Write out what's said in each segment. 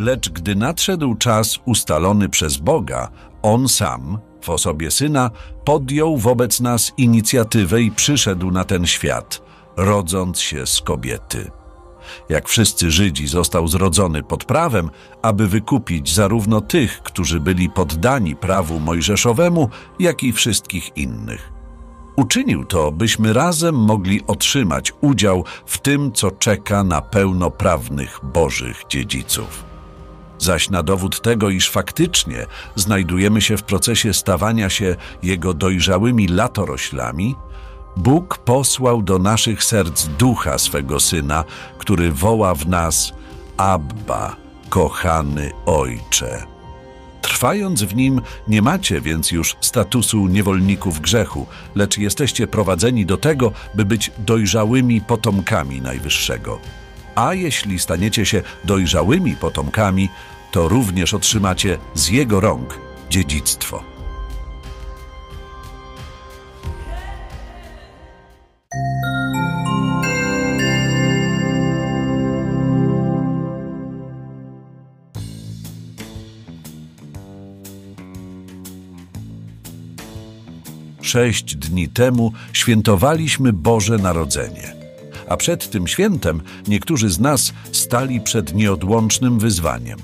Lecz gdy nadszedł czas ustalony przez Boga, On sam, w osobie Syna, podjął wobec nas inicjatywę i przyszedł na ten świat, rodząc się z kobiety. Jak wszyscy Żydzi został zrodzony pod prawem, aby wykupić zarówno tych, którzy byli poddani prawu mojżeszowemu, jak i wszystkich innych. Uczynił to, byśmy razem mogli otrzymać udział w tym, co czeka na pełnoprawnych Bożych dziedziców. Zaś na dowód tego, iż faktycznie znajdujemy się w procesie stawania się Jego dojrzałymi latoroślami, Bóg posłał do naszych serc ducha swego Syna, który woła w nas Abba, kochany Ojcze. Trwając w nim, nie macie więc już statusu niewolników grzechu, lecz jesteście prowadzeni do tego, by być dojrzałymi potomkami Najwyższego. A jeśli staniecie się dojrzałymi potomkami, to również otrzymacie z Jego rąk dziedzictwo. Sześć dni temu świętowaliśmy Boże Narodzenie. A przed tym świętem niektórzy z nas stali przed nieodłącznym wyzwaniem.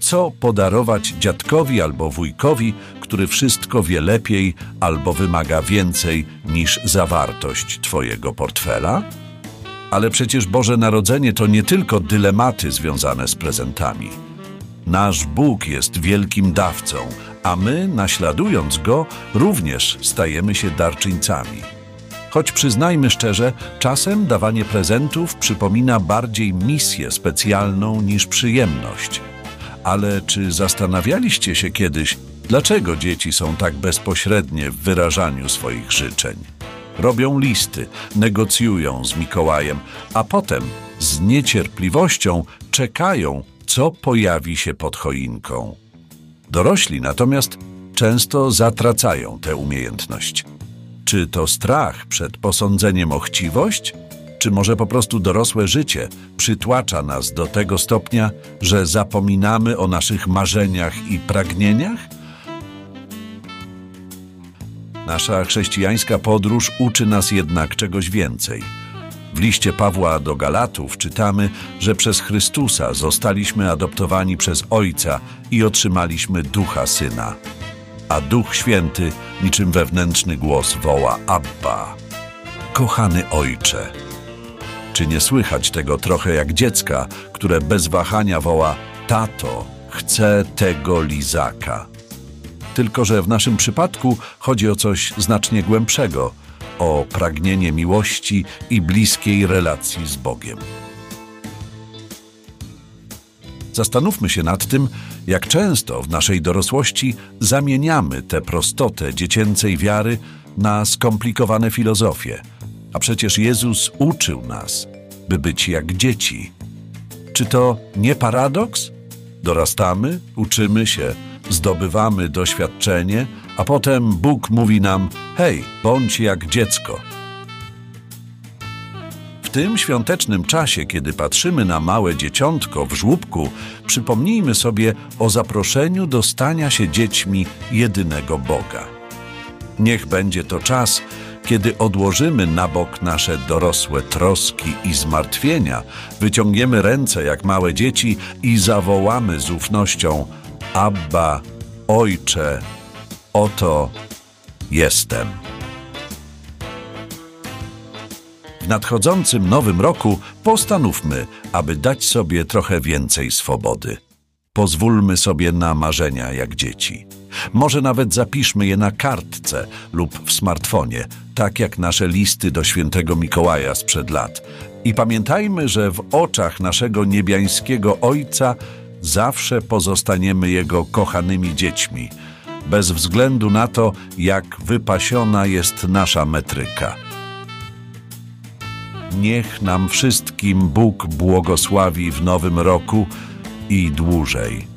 Co podarować dziadkowi albo wujkowi, który wszystko wie lepiej albo wymaga więcej niż zawartość Twojego portfela? Ale przecież Boże Narodzenie to nie tylko dylematy związane z prezentami. Nasz Bóg jest wielkim dawcą, a my, naśladując Go, również stajemy się darczyńcami. Choć przyznajmy szczerze, czasem dawanie prezentów przypomina bardziej misję specjalną niż przyjemność. Ale czy zastanawialiście się kiedyś, dlaczego dzieci są tak bezpośrednie w wyrażaniu swoich życzeń? Robią listy, negocjują z Mikołajem, a potem z niecierpliwością czekają, co pojawi się pod choinką. Dorośli natomiast często zatracają tę umiejętność. Czy to strach przed posądzeniem o chciwość, czy może po prostu dorosłe życie przytłacza nas do tego stopnia, że zapominamy o naszych marzeniach i pragnieniach? Nasza chrześcijańska podróż uczy nas jednak czegoś więcej – w liście Pawła do Galatów czytamy, że przez Chrystusa zostaliśmy adoptowani przez Ojca i otrzymaliśmy Ducha Syna. A Duch Święty niczym wewnętrzny głos woła Abba. Kochany Ojcze. Czy nie słychać tego trochę jak dziecka, które bez wahania woła Tato, chcę tego lizaka? Tylko, że w naszym przypadku chodzi o coś znacznie głębszego – o pragnienie miłości i bliskiej relacji z Bogiem. Zastanówmy się nad tym, jak często w naszej dorosłości zamieniamy tę prostotę dziecięcej wiary na skomplikowane filozofie. A przecież Jezus uczył nas, by być jak dzieci. Czy to nie paradoks? Dorastamy, uczymy się, zdobywamy doświadczenie, a potem Bóg mówi nam: Hej, bądź jak dziecko. Tym świątecznym czasie, kiedy patrzymy na małe dzieciątko w żłóbku, przypomnijmy sobie o zaproszeniu do stania się dziećmi jedynego Boga. Niech będzie to czas, kiedy odłożymy na bok nasze dorosłe troski i zmartwienia, wyciągniemy ręce jak małe dzieci i zawołamy z ufnością: Abba, Ojcze, oto jestem. W nadchodzącym nowym roku postanówmy, aby dać sobie trochę więcej swobody. Pozwólmy sobie na marzenia jak dzieci. Może nawet zapiszmy je na kartce lub w smartfonie, tak jak nasze listy do świętego Mikołaja sprzed lat. I pamiętajmy, że w oczach naszego niebiańskiego Ojca zawsze pozostaniemy Jego kochanymi dziećmi, bez względu na to, jak wypasiona jest nasza metryka. Niech nam wszystkim Bóg błogosławi w nowym roku i dłużej.